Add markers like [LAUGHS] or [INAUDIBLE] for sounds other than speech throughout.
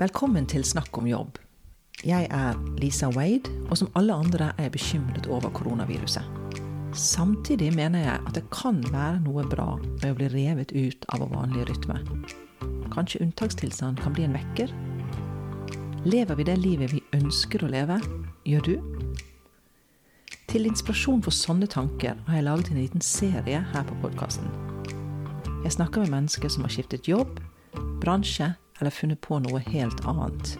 Velkommen til Snakk om jobb. Jeg er Lisa Wade, og som alle andre er jeg bekymret over koronaviruset. Samtidig mener jeg at det kan være noe bra med å bli revet ut av vår vanlige rytme. Kanskje unntakstilstand kan bli en vekker? Lever vi det livet vi ønsker å leve? Gjør du? Til inspirasjon for sånne tanker har jeg laget en liten serie her på podkasten. Jeg snakker med mennesker som har skiftet jobb, bransje eller funnet på noe helt annet.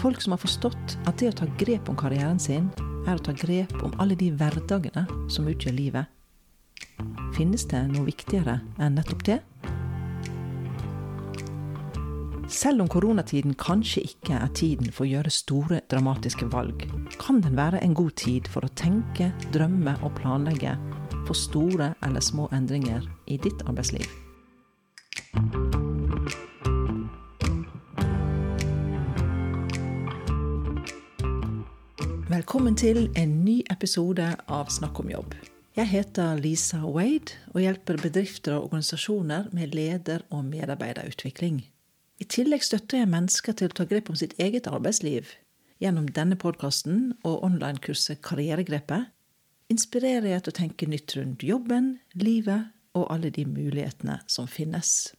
Folk som har forstått at det å ta grep om karrieren sin, er å ta grep om alle de hverdagene som utgjør livet. Finnes det noe viktigere enn nettopp det? Selv om koronatiden kanskje ikke er tiden for å gjøre store, dramatiske valg, kan den være en god tid for å tenke, drømme og planlegge for store eller små endringer i ditt arbeidsliv. Velkommen til en ny episode av Snakk om jobb. Jeg heter Lisa Wade og hjelper bedrifter og organisasjoner med leder- og medarbeiderutvikling. I tillegg støtter jeg mennesker til å ta grep om sitt eget arbeidsliv. Gjennom denne podkasten og online-kurset Karrieregrepet inspirerer jeg til å tenke nytt rundt jobben, livet og alle de mulighetene som finnes.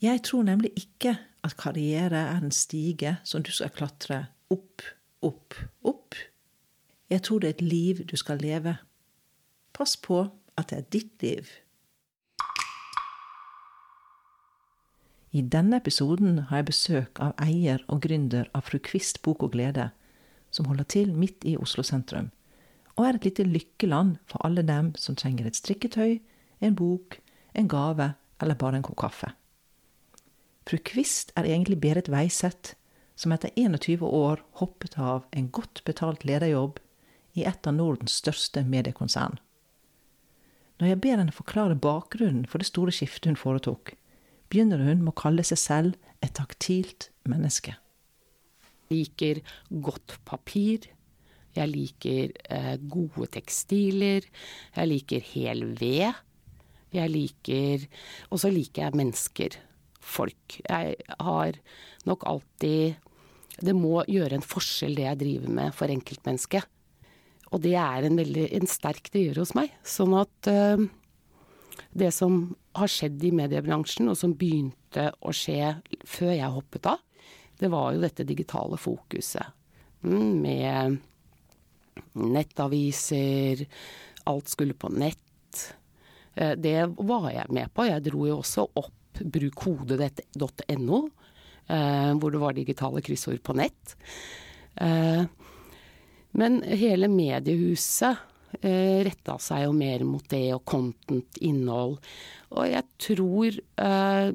Jeg tror nemlig ikke at karriere er en stige som du skal klatre opp opp, opp. Jeg tror det er et liv du skal leve. Pass på at det er ditt liv. I denne episoden har jeg besøk av eier og gründer av Fru Kvist Bok og Glede, som holder til midt i Oslo sentrum, og er et lite lykkeland for alle dem som trenger et strikketøy, en bok, en gave eller bare en kopp kaffe. Fru Kvist er egentlig Berit Veiseth, som etter 21 år hoppet av en godt betalt lederjobb i et av Nordens største mediekonsern. Når jeg ber henne forklare bakgrunnen for det store skiftet hun foretok, begynner hun med å kalle seg selv et taktilt menneske. Jeg liker godt papir. Jeg liker eh, gode tekstiler. Jeg liker hel ved. Jeg liker Og så liker jeg mennesker. Folk. Jeg har nok alltid Det må gjøre en forskjell det jeg driver med for enkeltmennesket. Og det er en veldig en sterk driver hos meg. Sånn at uh, det som har skjedd i mediebransjen, og som begynte å skje før jeg hoppet av, det var jo dette digitale fokuset. Mm, med nettaviser, alt skulle på nett. Uh, det var jeg med på. Jeg dro jo også opp brukkode.no, uh, hvor det var digitale kryssord på nett. Uh, men hele mediehuset eh, retta seg jo mer mot det og content, innhold. Og jeg tror eh,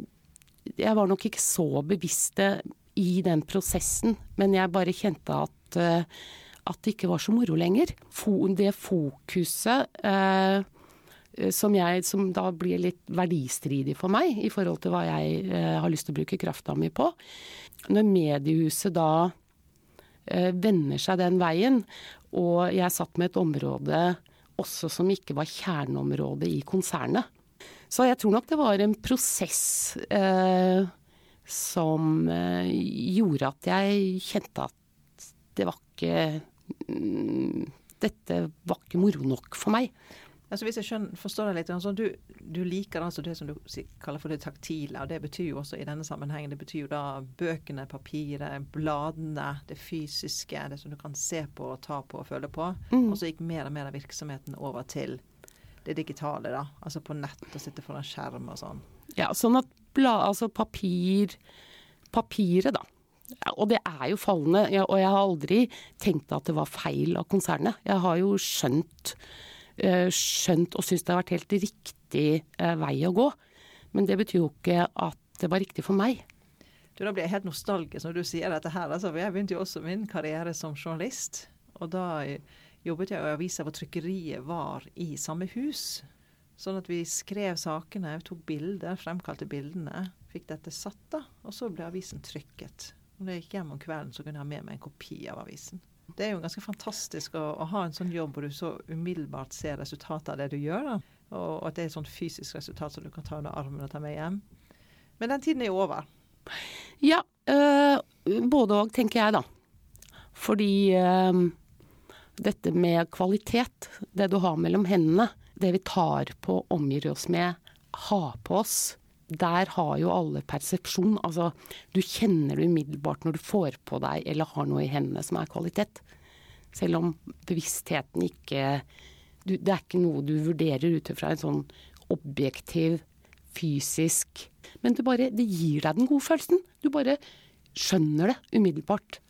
Jeg var nok ikke så bevisst i den prosessen, men jeg bare kjente at, eh, at det ikke var så moro lenger. det fokuset eh, som, jeg, som da blir litt verdistridig for meg i forhold til hva jeg eh, har lyst til å bruke krafta mi på. Når mediehuset da Eh, vender seg den veien. Og jeg satt med et område også som ikke var kjerneområdet i konsernet. Så jeg tror nok det var en prosess eh, som eh, gjorde at jeg kjente at det var ikke mm, Dette var ikke moro nok for meg. Altså hvis jeg skjønner, forstår deg litt, altså du, du, liker altså det som du kaller for det taktile, og det betyr jo også i denne sammenhengen, det betyr jo da bøkene, papiret, bladene, det fysiske, det som du kan se på, ta på og føle på. Mm. Og så gikk mer og mer av virksomheten over til det digitale, da. Altså på nett og sitte foran skjerm og sånn. Ja, sånn at bla, altså papir Papiret, da. Og det er jo fallende, og jeg har aldri tenkt at det var feil av konsernet. Jeg har jo skjønt skjønt og syntes det har vært helt riktig eh, vei å gå. Men det betyr jo ikke at det var riktig for meg. Du, Da blir jeg helt nostalgisk når du sier dette her. Altså, jeg begynte jo også min karriere som journalist. Og da jobbet jeg i avisa hvor trykkeriet var i samme hus. Sånn at vi skrev sakene, tok bilder, fremkalte bildene. Fikk dette satt, da. Og så ble avisen trykket. Når jeg gikk hjem om kvelden, så kunne jeg ha med meg en kopi av avisen. Det er jo ganske fantastisk å, å, ha en sånn jobb hvor du så umiddelbart ser resultatet av det du gjør. Da. Og, at det er et sånt fysisk resultat som du kan ta under armen og ta med hjem. Men den tiden er jo over. Ja, øh, Både òg, tenker jeg da. Fordi øh, dette med kvalitet, det du har mellom hendene, det vi tar på, omgir oss med, har på oss, der har jo alle persepsjon. Altså, du kjenner det umiddelbart når du får på deg eller har noe i hendene som er kvalitet. Selv om bevisstheten ikke du, Det er ikke noe du vurderer ut fra en sånn objektiv, fysisk Men det, bare, det gir deg den gode følelsen. Du bare skjønner det umiddelbart.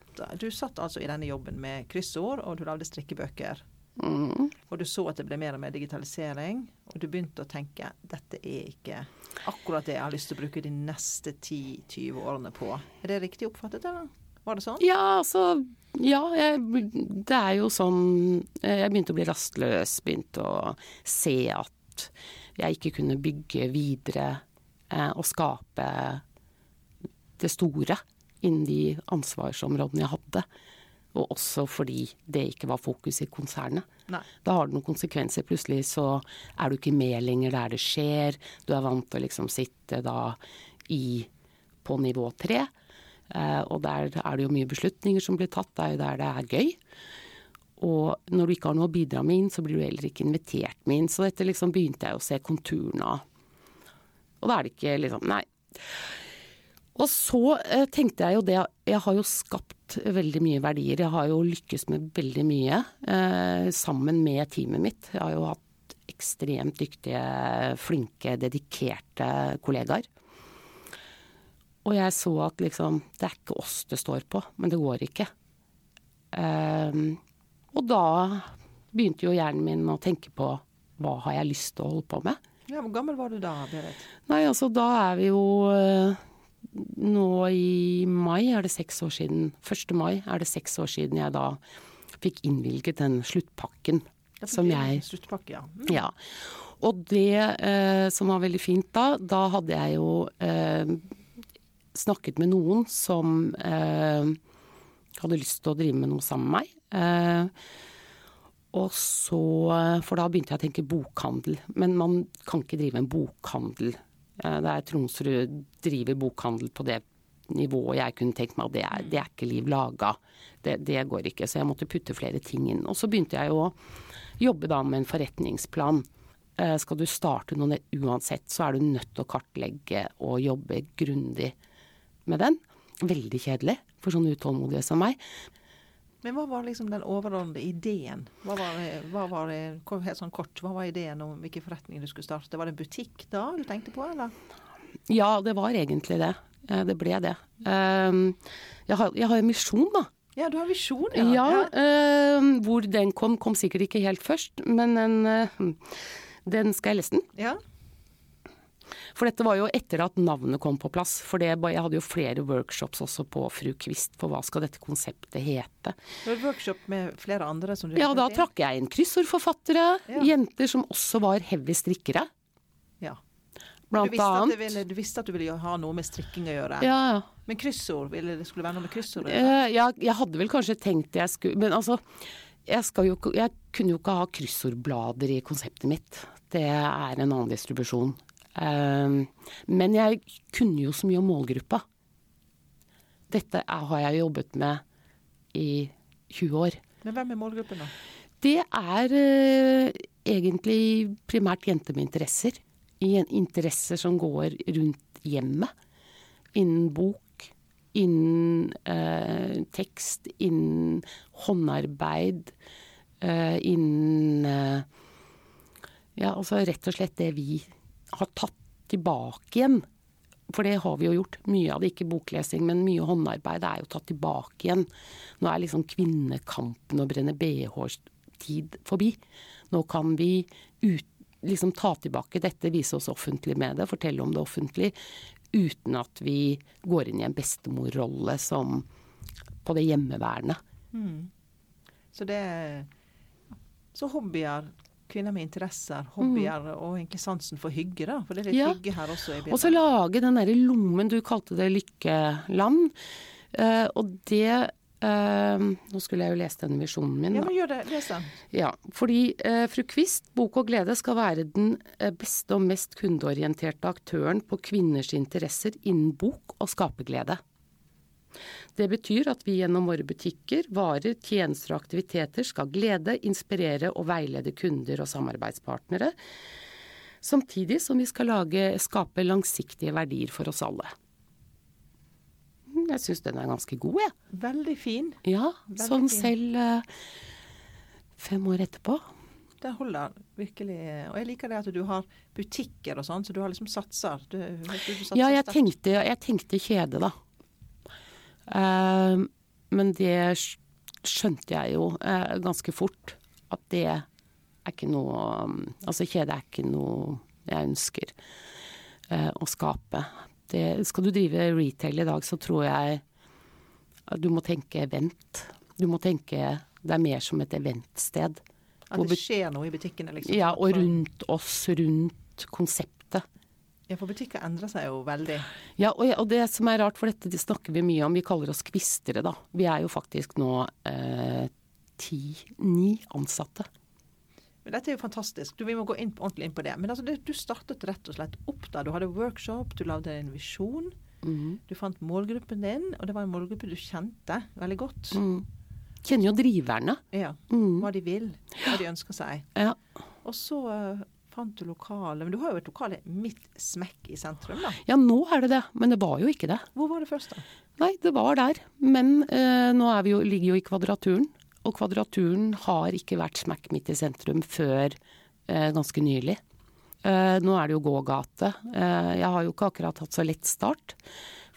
Du satt altså i denne jobben med kryssord, og du lagde strikkebøker. Mm. Og du så at det ble mer og mer digitalisering, og du begynte å tenke dette er ikke akkurat det jeg har lyst til å bruke de neste 10-20 årene på. Er det riktig oppfattet, eller? Var det sånn? Ja, altså Ja, jeg, det er jo sånn Jeg begynte å bli rastløs, begynte å se at jeg ikke kunne bygge videre eh, og skape det store innen de ansvarsområdene jeg hadde. Og også fordi det ikke var fokus i konsernet. Nei. Da har det noen konsekvenser. Plutselig så er du ikke med lenger der det skjer. Du er vant til å liksom sitte da i på nivå tre. Eh, og der er det jo mye beslutninger som blir tatt. Det er jo der det er gøy. Og når du ikke har noe å bidra med inn, så blir du heller ikke invitert med inn. Så dette liksom begynte jeg å se konturene av. Og da er det ikke liksom Nei. Og så eh, tenkte jeg jo det Jeg har jo skapt veldig mye verdier. Jeg har jo lykkes med veldig mye eh, sammen med teamet mitt. Jeg har jo hatt ekstremt dyktige, flinke, dedikerte kollegaer. Og jeg så at liksom Det er ikke oss det står på, men det går ikke. Eh, og da begynte jo hjernen min å tenke på hva har jeg lyst til å holde på med. Ja, Hvor gammel var du da, Berit? Nei, altså da er vi jo eh, nå i mai er det seks år siden 1. mai er det seks år siden jeg da fikk innvilget den sluttpakken Da som jeg Sluttpakke, ja. Mm. Ja. Og det eh, som var veldig fint da, da hadde jeg jo eh, snakket med noen som eh, hadde lyst til å drive med noe sammen med meg. Eh, og så For da begynte jeg å tenke bokhandel. Men man kan ikke drive en bokhandel. Eh, Det er Tromsrud driver bokhandel på det nivået jeg kunne tenkt meg, og det er, det er ikke liv laga. Det, det går ikke. Så jeg måtte putte flere ting inn. Og så begynte jeg å jobbe da med en forretningsplan. Eh, Skal du starte noe uansett, så er du nødt til å kartlegge og jobbe grundig med den. Veldig kjedelig for sånne utålmodige som meg. Men hva var liksom den overordnede ideen? Hva var, hva var, helt sånn kort, hva var ideen om hvilken forretning du skulle starte? Var det butikk da du tenkte på, eller? Ja, det var egentlig det. Eh, Det ble det. Eh, Jeg har, jeg har en misjon, da. Ja, du har visjon, Ja, ja. eh, hvor den kom, kom sikkert ikke helt først, men den, eh, den skal jeg lese den. ja. For dette var jo etter at navnet kom på plass. For det, jeg hadde jo flere workshops også på Fru Kvist for hva skal dette konseptet hete. Du har workshop med flere andre som du Ja, da trakk jeg inn kryssordforfattere, Ja. jenter som også var heavy strikkere, Ja. Du blant det annet. ville, du visste at du ville ha noe med strikking å gjøre. Ja, ja. Men kryssord, ville det skulle være noe med kryssord gjøre? Eh, jeg, hadde vel kanskje tenkt jeg skulle Men altså, jeg, skal jo, jeg kunne jo ikke ha kryssordblader i konseptet mitt. Det er en annen distribusjon. Eh, men jeg kunne jo så mye om målgruppa. Dette har jeg jobbet med i 20 år. Men hvem er målgruppen, da? Det er eh, egentlig primært jenter med interesser. Interesser som går rundt hjemmet. Innen bok, innen eh, tekst, innen håndarbeid, eh, innen eh, Ja, altså rett og slett det vi har tatt tilbake igjen. For det har vi jo gjort. Mye av det, ikke boklesing, men mye håndarbeid er jo tatt tilbake igjen. Nå er liksom kvinnekampen og brenne bh-tid forbi. Nå kan vi ut, liksom ta tilbake dette, vise oss offentlig med det, fortelle om det offentlig, uten at vi går inn i en bestemorrolle som på det hjemmeværende. Så det Så hobbyer, kvinner med interesser, hobbyer og egentlig sansen for hygge, da. For det er litt Ja. hygge her også i Og så lage den derre lommen, du kalte det lykkeland. Uh, og det uh, Nå skulle jeg jo lese denne visjonen min, Ja, men gjør det. Les den. Ja, fordi uh, Fru Kvist, Bok og glede, skal være den beste og mest kundeorienterte aktøren på kvinners interesser innen bok og skaperglede. Det betyr at vi gjennom våre butikker, varer, tjenester og aktiviteter skal glede, inspirere og veilede kunder og samarbeidspartnere. Samtidig som vi skal lage, skape langsiktige verdier for oss alle. Jeg syns den er ganske god, jeg. Ja. Veldig fin. Ja, Veldig sånn fin. selv eh, fem år etterpå. Det holder virkelig. Og jeg liker det at du har butikker og sånn, så du har liksom satser. Du, du, du satser Ja, jeg tenkte, jeg tenkte kjede, da. Eh, men det skjønte jeg jo eh, ganske fort. At det er ikke noe um, Altså, kjede er ikke noe jeg ønsker eh, å skape. Det, skal du drive retail i dag, så tror jeg at du må tenke event. Du må tenke Det er mer som et eventsted. At det skjer noe i butikkene, liksom. Ja, og rundt oss, rundt konseptet. Ja, for butikker endrer seg jo veldig. Ja, og, og det som er rart, for dette det snakker vi mye om, vi kaller oss kvistere, da. Vi er jo faktisk nå eh, ti-ni ansatte. Men dette er jo fantastisk. Du, vi må gå inn, ordentlig inn på det. Men altså, det, du startet rett og slett opp da. Du hadde workshop, du lagde en visjon. Mhm. Du fant målgruppen din, og det var en målgruppe du kjente veldig godt. Mm. Kjenner jo driverne. Ja, Mm. Hva de vil, hva de ønsker seg. Ja. Og så eh, fant du lokale Men du har jo et lokale midt smekk i sentrum, da. ja, nå er det det, men det var jo ikke det. Hvor var det først, da? Nei, det var der. Men eh, nå vi jo, ligger jo i Kvadraturen. Og Kvadraturen har ikke vært smekk midt i sentrum før eh, ganske nylig. Eh, nå er det jo gågate. Eh, jeg har jo ikke akkurat hatt så lett start.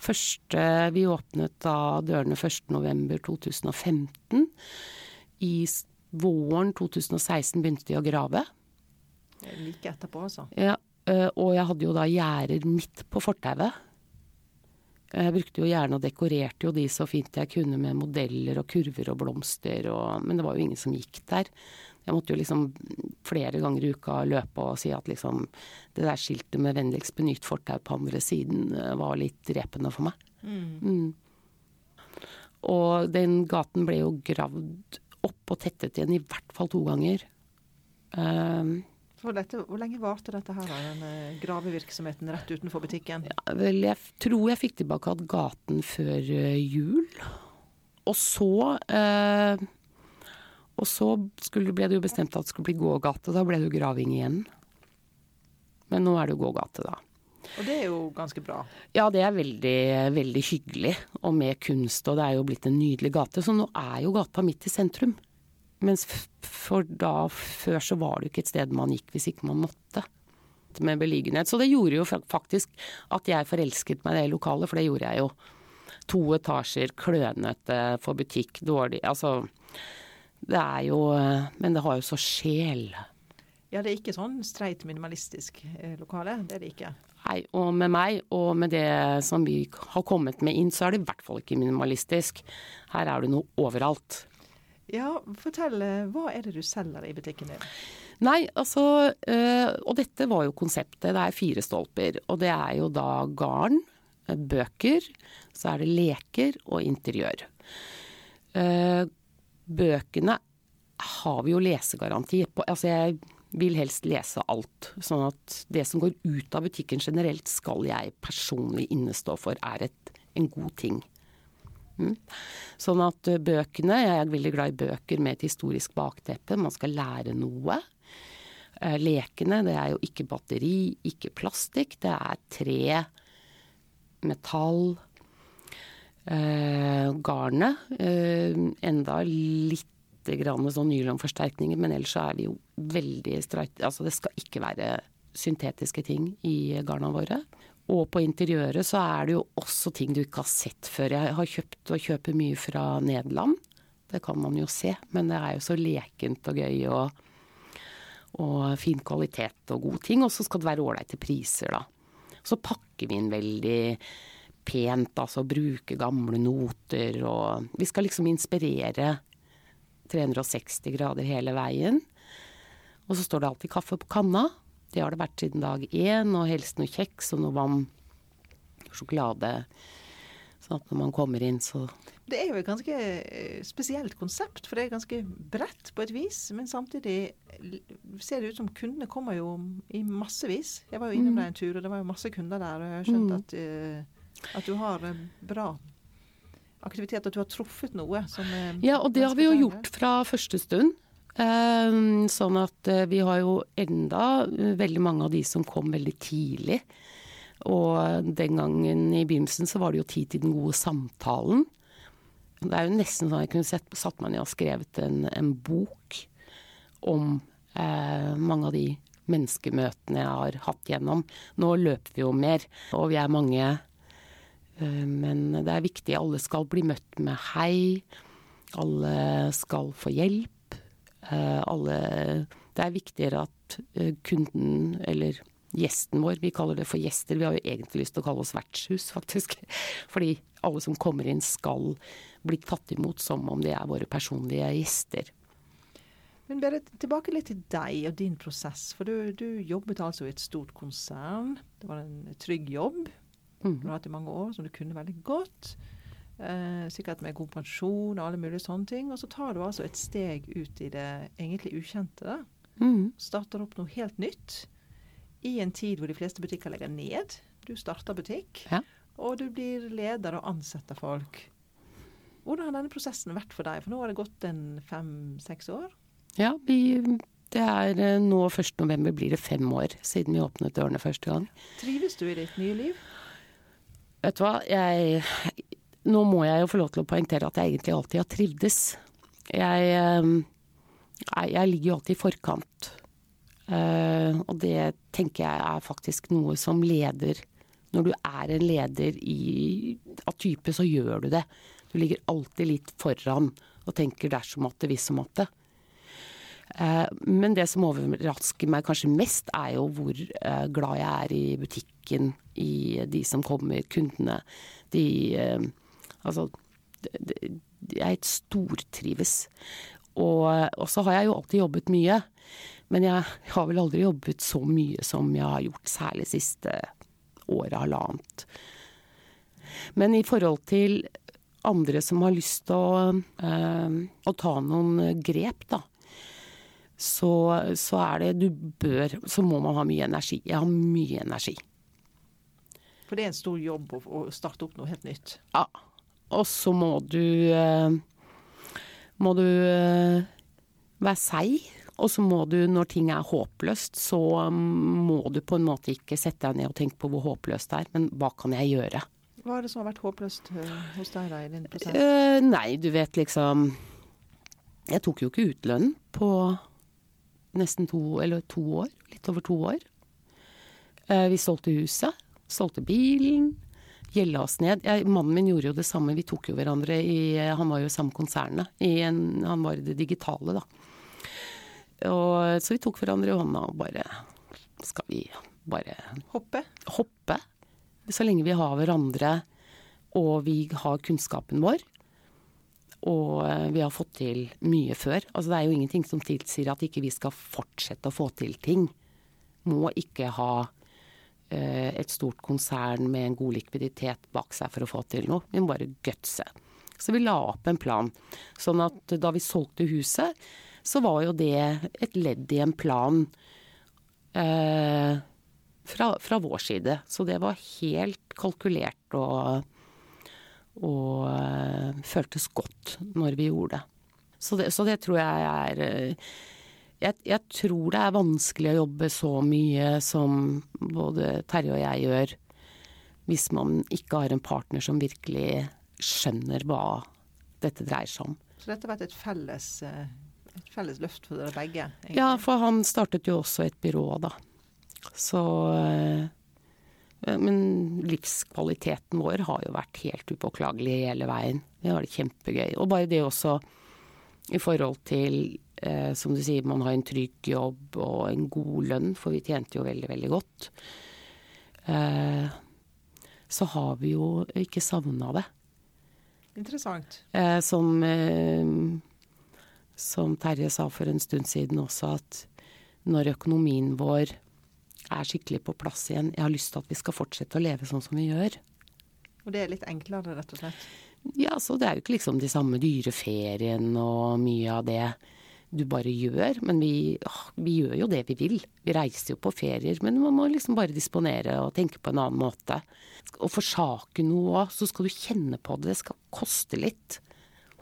Første, vi åpnet da dørene 1.11.2015. I våren 2016 begynte de å grave. Like etterpå, altså. Ja, eh, og jeg hadde jo da gjerder midt på fortauet. Jeg brukte jo gjerne og dekorerte jo de så fint jeg kunne med modeller og kurver og blomster, og, men det var jo ingen som gikk der. Jeg måtte jo liksom flere ganger i uka løpe og si at liksom det der skiltet med 'vennligst benytt fortau' på andre siden eh, var litt drepende for meg. Mm. Og den gaten ble jo gravd opp og tettet igjen i hvert fall to ganger. Um, dette, hvor lenge varte dette her, den gravevirksomheten rett utenfor butikken? Vel, jeg tror jeg fikk tilbake at gaten før eh, jul. Og så eh, Og så skulle, ble det jo bestemt at det skulle bli gågate. Da ble det jo graving igjen. Men nå er det jo gågate, da. Og det er jo ganske bra. Ja, det er veldig, veldig hyggelig. Og med kunst, og det er jo blitt en nydelig gate. Så nå er jo gata midt i sentrum. Mens for da, før så var det jo ikke et sted man gikk hvis ikke man måtte. Med beliggenhet. Så det gjorde jo faktisk at jeg forelsket meg i det lokalet, for det gjorde jeg jo. To etasjer, klønete, for butikk, dårlig Altså, det er jo Men det har jo så sjel. Ja, det er ikke sånn streit minimalistisk eh, lokale. Det er det ikke. Nei, og med meg, og med det som vi har kommet med inn, så er det i hvert fall ikke minimalistisk. Her er det noe overalt. Ja, fortell. eh, Hva er det du selger i butikken din? Nei, altså øh, Og dette var jo konseptet. Det er fire stolper. Og det er jo da garn, øh, bøker, så er det leker og interiør. Eh, bøkene har vi jo lesegaranti på. Altså jeg vil helst lese alt. Sånn at det som går ut av butikken generelt, skal jeg personlig innestå for er et, en god ting. Mm. Sånn at bøkene Jeg er veldig glad i bøker med et historisk bakteppe. Man skal lære noe. Eh, Lekene, det er jo ikke batteri, ikke plastikk. Det er tre, metall. Eh, garnet, eh, enda litt grann sånn nylonforsterkninger, men ellers er vi jo veldig streit Altså det skal ikke være syntetiske ting i garna våre. Og på interiøret så er det jo også ting du ikke har sett før. Jeg har kjøpt og kjøper mye fra Nederland. Det kan man jo se, men det er jo så lekent og gøy og, og fin kvalitet og gode ting. Og så skal det være ålreite priser, da. Så pakker vi inn veldig pent, altså bruke gamle noter og Vi skal liksom inspirere 360 grader hele veien. Og så står det alltid kaffe på kanna. Det har det vært siden dag én, og helst noe kjeks og noe vann. Sjokolade. Sånn at når man kommer inn, så Det er jo et ganske eh, spesielt konsept, for det er ganske bredt på et vis. Men samtidig ser det ut som kundene kommer jo i massevis. Jeg var jo innom Mm. der en tur, og det var jo masse kunder der. Og jeg har skjønt Mm. at, uh, at du har eh, bra aktivitet, at du har truffet noe som Ja, og det har vi jo gjort fra første stund. Uh, sånn at uh, vi har jo enda uh, veldig mange av de som kom veldig tidlig. Og den gangen i begynnelsen så var det jo tid til den gode samtalen. Det er jo nesten sånn jeg kunne sett, satt meg ned og skrevet en, en bok om mange av de menneskemøtene jeg har hatt gjennom. Nå løper vi jo mer, og vi er mange. Men det er viktig. Alle skal bli møtt med hei. Alle skal få hjelp. Eh, alle Det er viktigere at eh, kunden, eller gjesten vår, vi kaller det for gjester, vi har jo egentlig lyst til å kalle oss vertshus, faktisk. [LAUGHS] Fordi alle som kommer inn skal bli tatt imot som om de er våre personlige gjester. Men Berit, tilbake litt til deg og din prosess. For du, du jobbet altså i et stort konsern. Det var en trygg jobb. Mm. Du har hatt i mange år som du kunne veldig godt. Eh, sikkert med god pensjon og alle mulige sånne ting. Og så tar du altså et steg ut i det egentlig ukjente. Mm. Starter opp noe helt nytt. I en tid hvor de fleste butikker legger ned. Du starter butikk, ja. og du blir leder og ansetter folk. Hvordan har denne prosessen vært for deg? For nå har det gått en fem-seks år? Ja, vi, det er eh, nå 1.11 blir det fem år siden vi åpnet dørene første gang. Trives du i ditt nye liv? Vet du hva, jeg nå må jeg jo få lov til å poengtere at jeg egentlig alltid har trivdes. Jeg, eh, jeg ligger jo alltid i forkant. Eh, og det tenker jeg er faktisk noe som leder Når du er en leder i, av type, så gjør du det. Du ligger alltid litt foran og tenker dersom at det, hvis om at det. Eh, men det som overrasker meg kanskje mest, er jo hvor glad jeg er i butikken, i de som kommer, kundene. De Altså, jeg stortrives. Og, og så har jeg jo alltid jobbet mye. Men jeg har vel aldri jobbet så mye som jeg har gjort, særlig siste året, halvannet. Men i forhold til andre som har lyst til å, øh, å ta noen grep, da. Så, så, er det Du bør Så må man ha mye energi. Jeg har mye energi. For det er en stor jobb å, å starte opp noe helt nytt? Ja. Og så må du eh, Må du eh, være seig. Og så må du, når ting er håpløst, så må du på en måte ikke sette deg ned og tenke på hvor håpløst det er, men hva kan jeg gjøre? Hva er det som har vært håpløst eh, hos deg da i din prosess? Uh, nei, du vet liksom Jeg tok jo ikke ut lønnen på nesten to, eller to år. Litt over to år. Uh, vi solgte huset. Solgte bilen gjelda oss ned. Jeg, mannen min gjorde jo det samme, vi tok jo hverandre i Han var jo i samme konsernet. han var i det digitale, da. Og, så vi tok hverandre i hånda og bare Skal vi bare Hoppe? Hoppe. Så lenge vi har hverandre og vi har kunnskapen vår. Og eh, vi har fått til mye før. Altså det er jo ingenting som tilsier at ikke vi skal fortsette å få til ting. Må ikke ha Eh, et stort konsern med en god likviditet bak seg for å få til noe. Vi må bare gutse. Så vi la opp en plan. Sånn at da vi solgte huset, så var jo det et ledd i en plan eh, fra, fra, vår side. Så det var helt kalkulert og, og eh, føltes godt når vi gjorde det. Så det, så det tror jeg er uh, jeg, jeg, tror det er vanskelig å jobbe så mye som både Terje og jeg gjør, hvis man ikke har en partner som virkelig skjønner hva dette dreier seg om. Så dette har vært et felles, eh, et felles løft for dere begge? Egentlig. Ja, for han startet jo også et byrå, da. Så eh, Men livskvaliteten vår har jo vært helt upåklagelig hele veien. Vi har det kjempegøy. Og bare det også i forhold til eh, som du sier, man har en trygg jobb og en god lønn, for vi tjente jo veldig, veldig godt. Eh, så har vi jo ikke savna det. Interessant. Eh, som, eh, som Terje sa for en stund siden også, at når økonomien vår er skikkelig på plass igjen Jeg har lyst til at vi skal fortsette å leve sånn som vi gjør. Og det er litt enklere, rett og slett? Ja, så det er jo ikke liksom de samme dyre feriene og mye av det. Du bare gjør. Men vi, vi, gjør jo det vi vil. Vi reiser jo på ferier, men man må liksom bare disponere og tenke på en annen måte. Å forsake noe òg, så skal du kjenne på det. Det skal koste litt.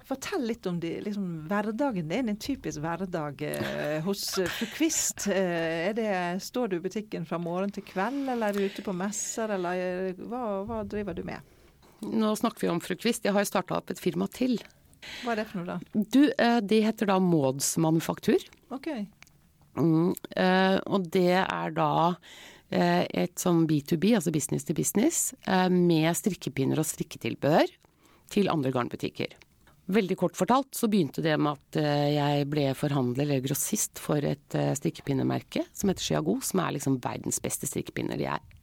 Fortell litt om de, liksom, hverdagen din. En typisk hverdag eh, hos eh, fru Kvist. Eh, det, står du i butikken fra morgen til kveld, eller er du ute på messer, eller eh, hva, hva driver du med? Nå snakker vi om fru Kvist. Jeg har jo starta opp et firma til. Hva er det for noe, da? Du, eh, Det heter da Mauds Manufaktur. Ok. Mm, eh, og det er da eh, et sånn B2B, altså business to business, med strikkepinner og strikketilbehør til andre garnbutikker. Veldig kort fortalt så begynte det med at jeg ble forhandler eller grossist for et strikkepinnemerke som heter Chiago, som er liksom verdens beste strikkepinner. De er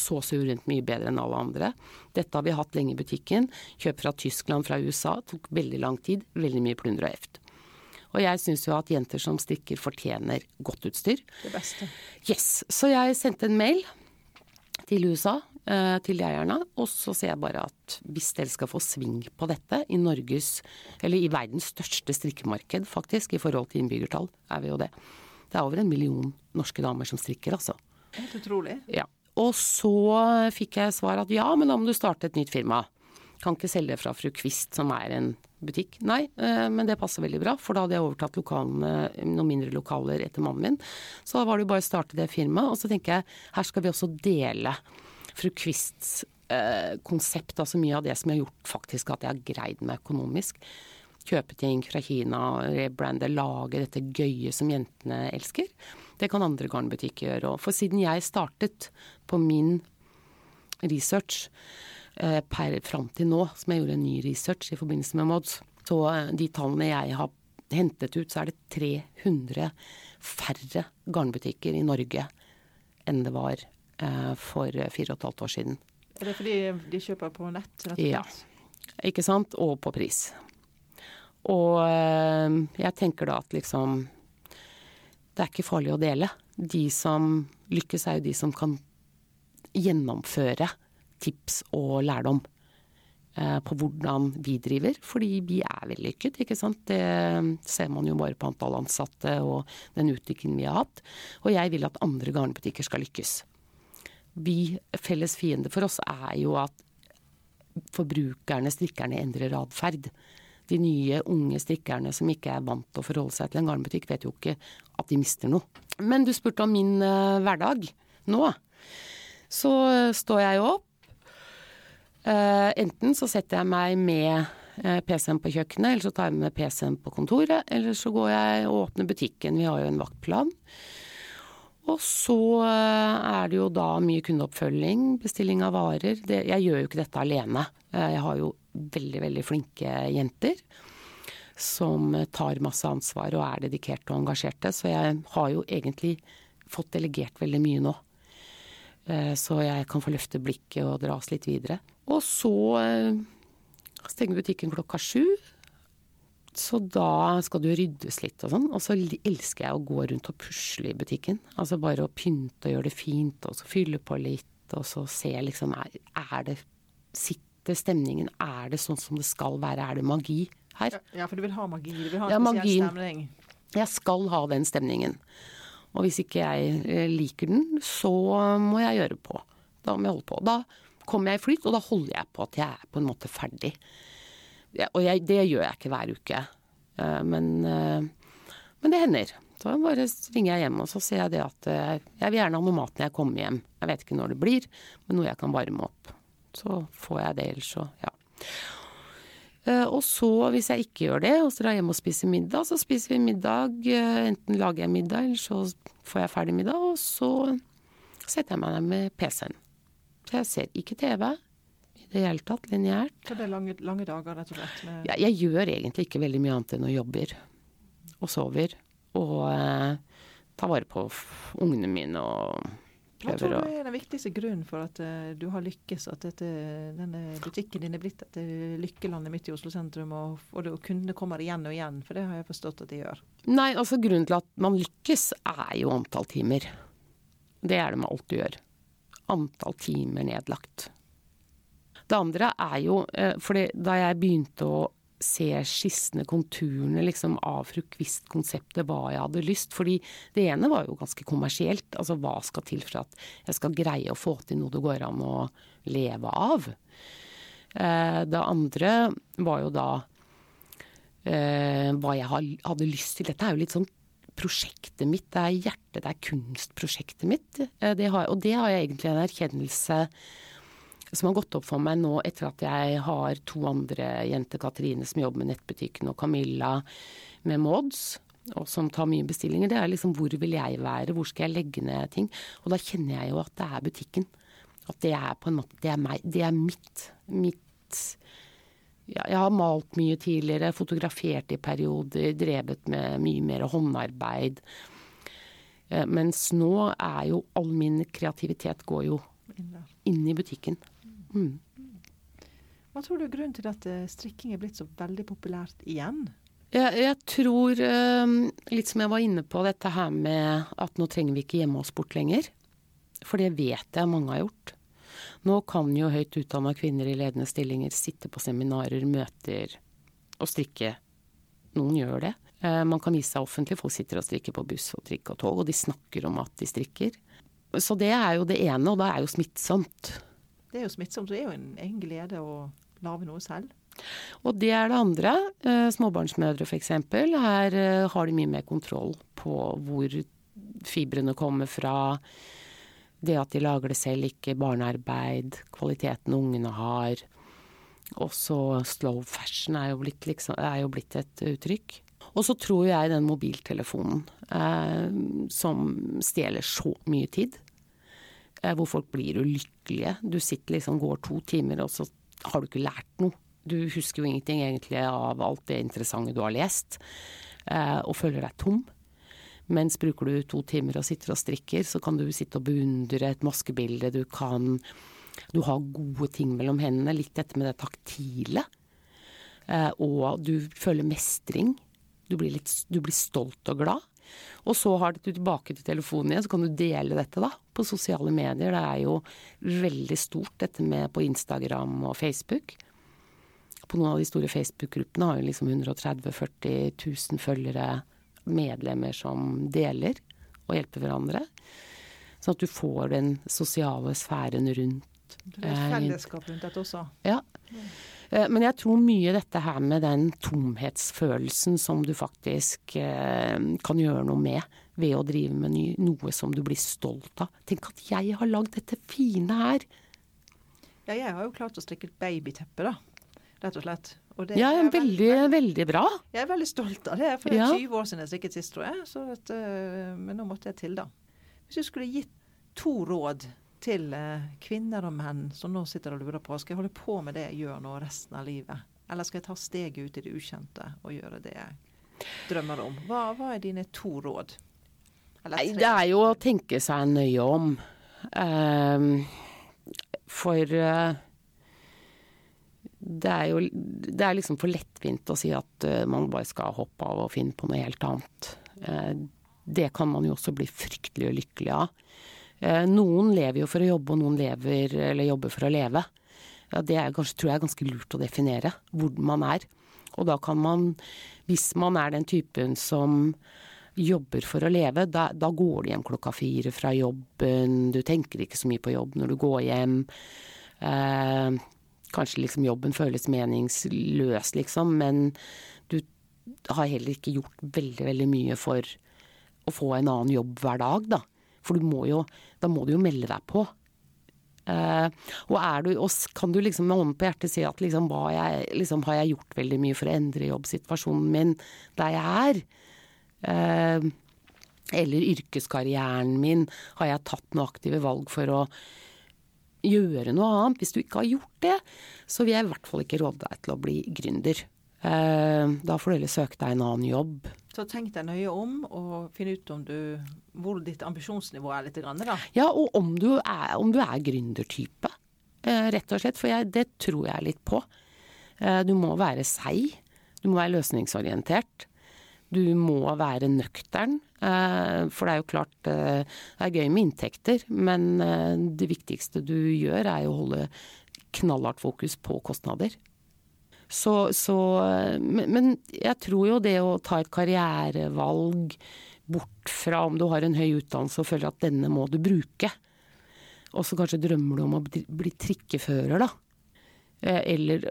så suverent mye bedre enn alle andre. Dette har vi hatt lenge i butikken. Kjøp fra Tyskland, fra USA. Tok veldig lang tid. Veldig mye plunder og eft. Og jeg syns jo at jenter som strikker fortjener godt utstyr. Det beste. Yes. Så jeg sendte en mail til USA, eh, til eierne, og så ser jeg bare at hvis dere skal få sving på dette i Norges, eller i verdens største strikkemarked faktisk, i forhold til innbyggertall, er vi jo det. Det er over en million norske damer som strikker, altså. Helt utrolig. Ja. Og så fikk jeg svar at ja, men da må du starte et nytt firma. Kan ikke selge fra Fru Kvist, som er en butikk. Nei, eh, men det passer veldig bra, for da hadde jeg overtatt lokalene, noen mindre lokaler etter mannen min. Så da var det jo bare å starte det firmaet. Og så tenker jeg her skal vi også dele Fru Kvists eh, konsept, altså mye av det som jeg har gjort faktisk at jeg har greid meg økonomisk. Kjøpe ting fra Kina, rebrande, lage dette gøye som jentene elsker. Det kan andre garnbutikker gjøre òg. For siden jeg startet på min research eh, per fram til nå, som jeg gjorde en ny research i forbindelse med Mods, så eh, de tallene jeg har hentet ut, så er det 300 færre garnbutikker i Norge enn det var eh, for fire og et halvt år siden. Er det fordi de kjøper på nett? rett og slett? Ja, ikke sant. Og på pris. Og eh, jeg tenker da at liksom det er ikke farlig å dele. De som lykkes, er jo de som kan gjennomføre tips og lærdom eh, på hvordan vi driver, fordi vi er vellykket, ikke sant. Det ser man jo bare på antall ansatte og den utviklingen vi har hatt. Og jeg vil at andre garnbutikker skal lykkes. Vi, felles fiende for oss er jo at forbrukerne, strikkerne, endrer atferd de nye, unge strikkerne som ikke er vant til å forholde seg til en garnbutikk, vet jo ikke at de mister noe. Men du spurte om min uh, hverdag nå. Så uh, står jeg jo opp. Uh, enten så setter jeg meg med PC-en på kjøkkenet, eller så tar jeg med PC-en på kontoret. Eller så går jeg og åpner butikken. Vi har jo en vaktplan. Og så er det jo da mye kundeoppfølging, bestilling av varer. Det, jeg gjør jo ikke dette alene. Jeg har jo veldig, veldig flinke jenter som tar masse ansvar og er dedikerte og engasjerte. Så jeg har jo egentlig fått delegert veldig mye nå. Eh, så jeg kan få løfte blikket og dras litt videre. Og så eh, stenger butikken klokka sju. Så da skal det ryddes litt og sånn. Og så elsker jeg å gå rundt og pusle i butikken. Altså bare å pynte og gjøre det fint, og så fylle på litt, og så se liksom Er, er det sitt dette stemningen? Er det sånn som det skal være? Er det magi her? Ja, for du vil ha magi? Du vil ha en ja, spesiell magien. stemning? Jeg skal ha den stemningen. Og hvis ikke jeg eh, liker den, så må jeg gjøre på. Da må jeg holde på. Da kommer jeg i flyt, og da holder jeg på at jeg er på en måte ferdig. Og jeg, det gjør jeg ikke hver uke. Uh, men, men, det hender. Da bare ringer jeg hjem og så sier jeg det at jeg vil gjerne ha noe mat når jeg kommer hjem. Jeg vet ikke når det blir, men noe jeg kan varme opp så får jeg det, ellers så ja. Eh, og så, hvis jeg ikke gjør det, og så drar jeg hjem og spiser middag, så spiser vi middag. Eh, enten lager jeg middag, eller så får jeg ferdig middag, og så setter jeg meg ned med PC-en. Så jeg ser ikke TV i det hele tatt, lineært. Så det er lange, lange dager, rett og slett? Med... Ja, jeg gjør egentlig ikke veldig mye annet enn å jobber. Og sover. Og eh, tar vare på ungene mine og hva tror du er den viktigste grunnen for at uh, du har lykkes, at dette, denne butikken din er blitt et lykkelandet midt i Oslo sentrum, og, og, og kundene kommer igjen og igjen? For det har jeg forstått at de gjør. Nei, altså grunnen til at man lykkes er jo antall timer. Det er det med alt du gjør. Antall timer nedlagt. Det andre er jo uh, fordi da jeg begynte å se skissene, konturene liksom, av fru Quist-konseptet, hva jeg hadde lyst. Fordi det ene var jo ganske kommersielt. Altså hva skal til for at jeg skal greie å få til noe det går an å leve av. Eh, det andre var jo da eh, hva jeg hadde lyst til. Dette er jo litt sånn prosjektet mitt, det er hjertet, det er kunstprosjektet mitt. Eh, det har, og det har jeg egentlig en erkjennelse som har gått opp for meg nå etter at jeg har to andre jenter, Katrine som jobber med nettbutikken, og Camilla med Mods, og som tar mye bestillinger. Det er liksom hvor vil jeg være, hvor skal jeg legge ned ting. Og da kjenner jeg jo at det er butikken. At det er på en måte Det er meg. Det er mitt. Mitt ja, jeg har malt mye tidligere, fotografert i perioder, drevet med mye mer håndarbeid. Eh, mens nå er jo all min kreativitet går jo inn i butikken. Mm. Hva tror du er grunnen til at eh, strikking er blitt så veldig populært igjen? Jeg, jeg tror, eh, litt som jeg var inne på, dette her med at nå trenger vi ikke hjemme oss bort lenger. For det vet jeg mange har gjort. Nå kan jo høyt utdanna kvinner i ledende stillinger sitte på seminarer, møter og strikke. Noen gjør det. Eh, man kan vise seg offentlig. Folk sitter og strikker på buss og trikk og tog, og de snakker om at de strikker. Så det er jo det ene, og det er jo smittsomt. Det er jo smittsomt. Det er jo en egen glede å lage noe selv. Og det er det andre. Eh, småbarnsmødre f.eks. Her eh, har de mye mer kontroll på hvor fibrene kommer fra. Det at de lager det selv, ikke barnearbeid. Kvaliteten ungene har. Også slow fashion er jo blitt, liksom, er jo blitt et uttrykk. Og så tror jeg den mobiltelefonen eh, som stjeler så mye tid. Eh, hvor folk blir ulykkelige. Du sitter liksom, går to timer, og så har du ikke lært noe. Du husker jo ingenting egentlig av alt det interessante du har lest, eh, og føler deg tom. Mens bruker du to timer og sitter og strikker, så kan du sitte og beundre et maskebilde. Du kan Du har gode ting mellom hendene. Litt dette med det taktile. Og du føler mestring. Du blir, litt, du blir stolt og glad. Og så har du tilbake til telefonen igjen, så kan du dele dette da, på sosiale medier. Det er jo veldig stort dette med på Instagram og Facebook. På noen av de store Facebook-gruppene har jo liksom 130 000-40 000 følgere, medlemmer som deler og hjelper hverandre. Sånn at du får den sosiale sfæren rundt. Det er et fellesskap rundt dette også. Ja. Eh, men jeg tror mye dette her med den tomhetsfølelsen som du faktisk eh, kan gjøre noe med ved å drive med noe som du blir stolt av. Tenk at jeg har lagd dette fine her. Ja, jeg har jo klart å strikke et babyteppe, da. Rett og slett. Og ja, veldig, veldig, veldig, bra. Jeg er veldig stolt av det. For det er ja. 20 år siden jeg strikket sist, tror jeg. At, uh, men nå måtte jeg til, da. Hvis du skulle gitt to råd til eh, kvinner og menn som nå sitter og lurer på skal jeg holde på med det jeg gjør nå resten av livet, eller skal jeg ta steget ut i det ukjente og gjøre det jeg drømmer om? Hva, hva er dine to råd? Nei, det er jo å tenke seg nøye om. Um, for uh, det er jo det er liksom for lettvint å si at uh, man bare skal hoppe av og finne på noe helt annet. Uh, det kan man jo også bli fryktelig lykkelig av. Eh, noen lever jo for å jobbe, og noen lever, jobber for å leve. Ja, det er, kanskje, tror jeg er ganske lurt å definere hvor man er. Og da kan man, hvis man er den typen som jobber for å leve, da, da går du hjem klokka fire fra jobben, du tenker ikke så mye på jobb når du går hjem. Eh, kanskje liksom jobben føles meningsløs, liksom, men du har heller ikke gjort veldig, veldig mye for å få en annen jobb hver dag, da. For må jo, da må du jo melde deg på. Uh, og, du, og, kan du liksom med hånden på hjertet si at liksom, jeg, liksom, har jeg gjort veldig mye for å endre jobbsituasjonen min der jeg er? Uh, eller yrkeskarrieren min, har jeg tatt noen aktive valg for å gjøre noe annet? Hvis du ikke har gjort det, så vil jeg i hvert fall ikke råde deg til å bli gründer. Uh, da får du heller søke deg en annen jobb. Så tenk deg nøye om, og finn ut om du, hvor ditt ambisjonsnivå er litt. Grann, da. Ja, og om du er, om du er gründertype, eh, rett og slett. For jeg, det tror jeg litt på. Eh, du må være seig. Du må være løsningsorientert. Du må være nøktern. Eh, for det er jo klart det er gøy med inntekter, men det viktigste du gjør er jo å holde knallhardt fokus på kostnader. Så, så men, jeg tror jo det å ta et karrierevalg bort fra om du har en høy utdannelse og føler at denne må du bruke, og så kanskje drømmer du om å bli, trikkefører, da. Eh, eller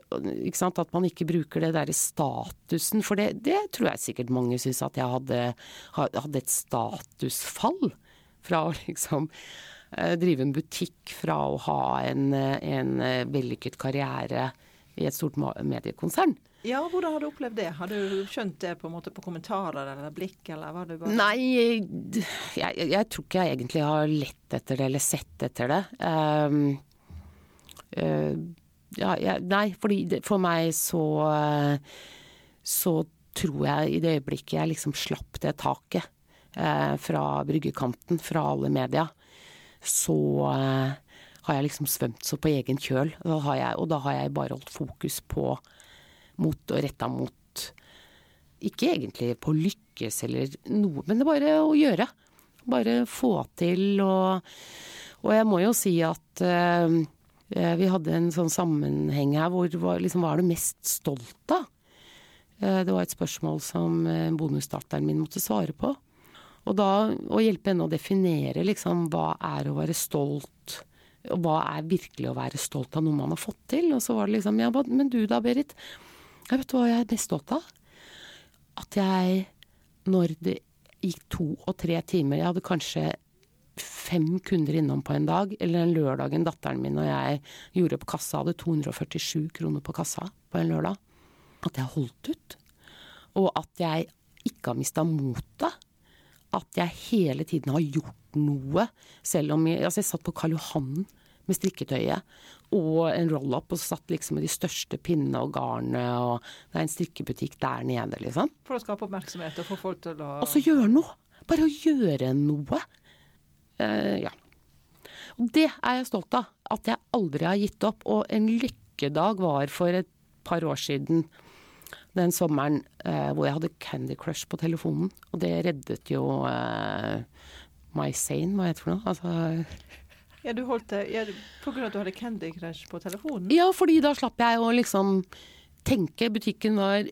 sant, at man ikke bruker det derre statusen, for det, det, tror jeg sikkert mange syns at jeg hadde, hadde et statusfall fra å liksom eh, drive en butikk fra å ha en, en vellykket karriere i et stort mediekonsern. Ja, hvordan har du opplevd det? Har du skjønt det på en måte på kommentarer eller blikk, eller var det bare Nei, jeg, jeg, tror ikke jeg egentlig har lett etter det eller sett etter det. Um, uh, ja, jeg, nei, fordi for meg så så tror jeg i det øyeblikket jeg liksom slapp det taket uh, fra bryggekanten, fra alle media, så uh, har jeg liksom svømt så på egen kjøl. Da jeg, og da har jeg bare holdt fokus på mot og retta mot Ikke egentlig på lykkes eller noe, men det er bare å gjøre. Bare få til og Og jeg må jo si at uh, vi hadde en sånn sammenheng her hvor liksom, hva er du mest stolt av? Uh, det var et spørsmål som bonusdatteren min måtte svare på. Og da å hjelpe henne å definere liksom hva er å være stolt hva er virkelig å være stolt av noe man har fått til? Og så var det liksom ja, men du da, Berit. Jeg vet hva jeg er mest stolt av? At jeg, når det gikk to og tre timer Jeg hadde kanskje fem kunder innom på en dag, eller den lørdagen datteren min og jeg gjorde på kassa, hadde 247 kroner på kassa på en lørdag. At jeg holdt ut. Og at jeg ikke har mista motet. At jeg hele tiden har gjort noe. Selv om jeg, altså jeg satt på Karl Johan med strikketøyet og en roll-up, og satt liksom med de største pinnene og garnet, og det er en strikkebutikk der nede, liksom. For å skape oppmerksomhet og få folk til å Og så gjøre noe! Bare å gjøre noe. Uh, ja. Og det er jeg stolt av. At jeg aldri har gitt opp. Og en lykkedag var for et par år siden den sommeren uh, hvor jeg hadde Candy Crush på telefonen. Og det reddet jo uh, My Sane, hva heter det for noe? Altså ja, du holdt det ja, På grunn av at du hadde Candy Crush på telefonen? Ja, fordi da slapp jeg å liksom tenke. Butikken var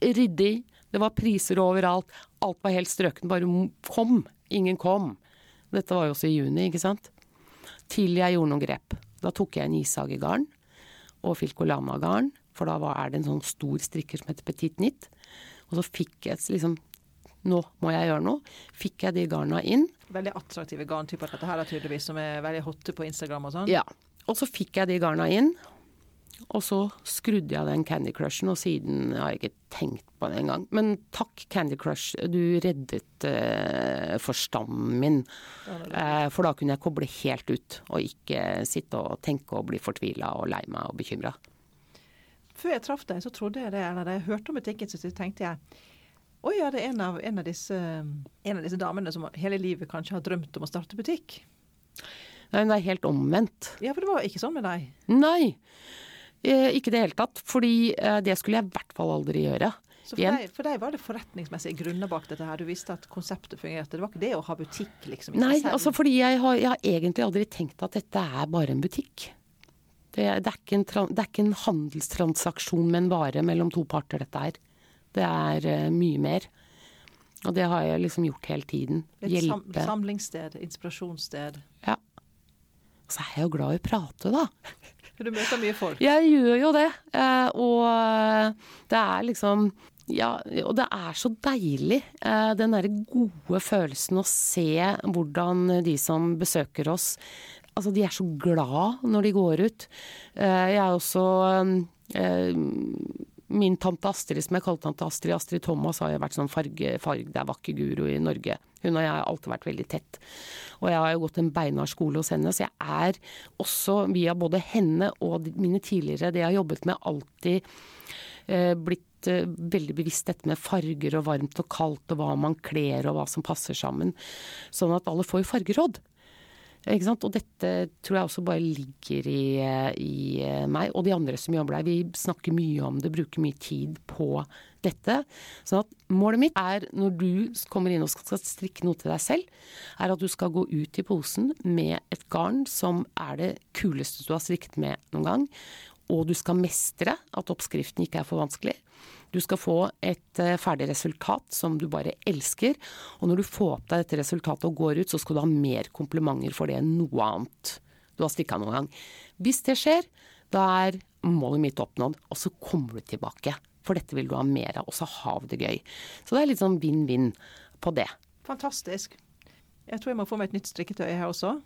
ryddig, det var priser overalt. Alt var helt strøken. Bare kom. Ingen kom. Dette var jo også i juni, ikke sant. Til jeg gjorde noen grep. Da tok jeg en ishagegarn og filcolama-garn, for da er det en sånn stor strikker som heter Petit Nitt. Og så fikk jeg liksom nå må jeg gjøre noe. Fikk jeg de garna inn. Veldig attraktive garntyper dette her tydeligvis, som er veldig hotte på Instagram og sånn. Ja. Og så fikk jeg de garna inn. Og så skrudde jeg den Candy Crushen, og siden har jeg ikke tenkt på det engang. Men takk, Candy Crush, du reddet eh, forstanden min. Eh, for da kunne jeg koble helt ut, og ikke sitte og tenke og bli fortvila og lei meg og bekymra. Før jeg traff deg, så trodde jeg det, eller jeg hørte om butikken, så tenkte jeg å ja, det er en av, en, av disse, en av, disse, damene som hele livet kanskje har drømt om å starte butikk. Nei, det er helt omvendt. Ja, for det var ikke sånn med deg? Nei, eh, ikke i det hele tatt. Fordi eh, det skulle jeg i hvert fall aldri gjøre. Så for deg, for deg, var det forretningsmessige grunner bak dette her? Du visste at konseptet fungerte? Det var ikke det å ha butikk, liksom? Nei, altså fordi jeg har, jeg har, egentlig aldri tenkt at dette er bare en butikk. Det, det, er, en, det er ikke en handelstransaksjon med en vare mellom to parter, dette her. Det er uh, mye mer. Og det har jeg liksom gjort hele tiden. Et Hjelpe. Sam samlingssted, inspirasjonssted. Ja. Og Så er jeg jo glad i å prate, da. [LAUGHS] Du møter mye folk? Jeg gjør jo det. Uh, og det er liksom ja, og det er så deilig, den derre gode følelsen å se hvordan de som besøker oss Altså, de er så glad når de går ut. Jeg er også min tante Astrid, som jeg kalte tante Astrid, Astrid Thomas, har jo vært sånn farge, det er vakker-guru i Norge. Hun og jeg har alltid vært veldig tett. Og jeg har jo gått en beinhard skole hos henne, så jeg er også, via både henne og mine tidligere, det jeg har jobbet med, alltid eh, blitt eh, veldig bevisst dette med farger og varmt og kaldt og hva man kler og hva som passer sammen. Sånn at alle får fargeråd. Ikke sant? Og dette tror jeg også bare ligger i, i, meg og de andre som jobber der. Vi snakker mye om det, bruker mye tid på dette. Sånn at målet mitt er, når du kommer inn og skal strikke noe til deg selv, er at du skal gå ut i posen med et garn som er det kuleste du har strikket med noen gang. og du skal mestre at oppskriften ikke er for vanskelig. Du skal få et eh, ferdig resultat som du bare elsker, og når du får opp deg dette resultatet og går ut, så skal du ha mer komplimenter for det enn noe annet du har stikka noen gang. Hvis det skjer, da er målet mitt oppnådd, og så kommer du tilbake. For dette vil du ha mer av, og så har vi det gøy. Så det er litt sånn vinn-vinn på det. Fantastisk. Jeg tror jeg må få meg et nytt strikketøy her også.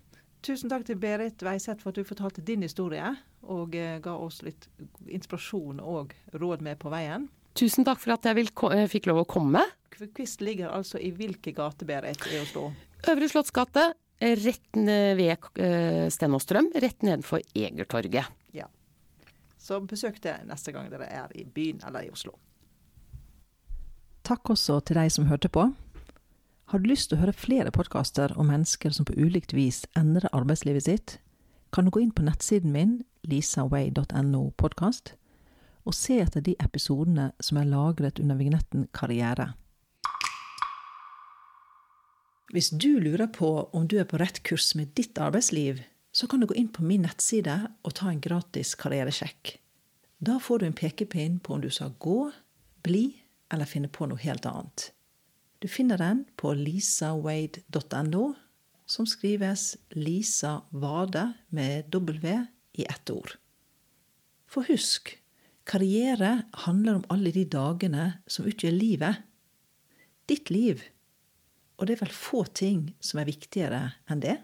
Tusen takk til Berit Weiseth for at du fortalte din historie, og eh, ga oss litt inspirasjon og råd med på veien. Tusen takk for at jeg vil, eh, fikk lov å komme. Kvist ligger altså i hvilke gate, Berit, i Oslo? Øvre Slottsgate, rett ved eh, Stenåstrøm, rett nedenfor Egertorget. Ja. Så besøk det neste gang dere er i byen eller i Oslo. Takk også til deg som hørte på. Har du lyst til å høre flere podkaster om mennesker som på ulikt vis endrer arbeidslivet sitt, kan du gå inn på nettsiden min, lisaway.no podkast, og se etter de episodene som er lagret under vignetten Karriere. Hvis du lurer på om du er på rett kurs med ditt arbeidsliv, så kan du gå inn på min nettside og ta en gratis karrieresjekk. Da får du en pekepinn på om du skal gå, bli eller finne på noe helt annet. Du finner den på lisawade.no, som skrives Lisa Vade med W i ett ord. For husk, karriere handler om alle de dagene som utgjør livet. Ditt liv. Og det er vel få ting som er viktigere enn det?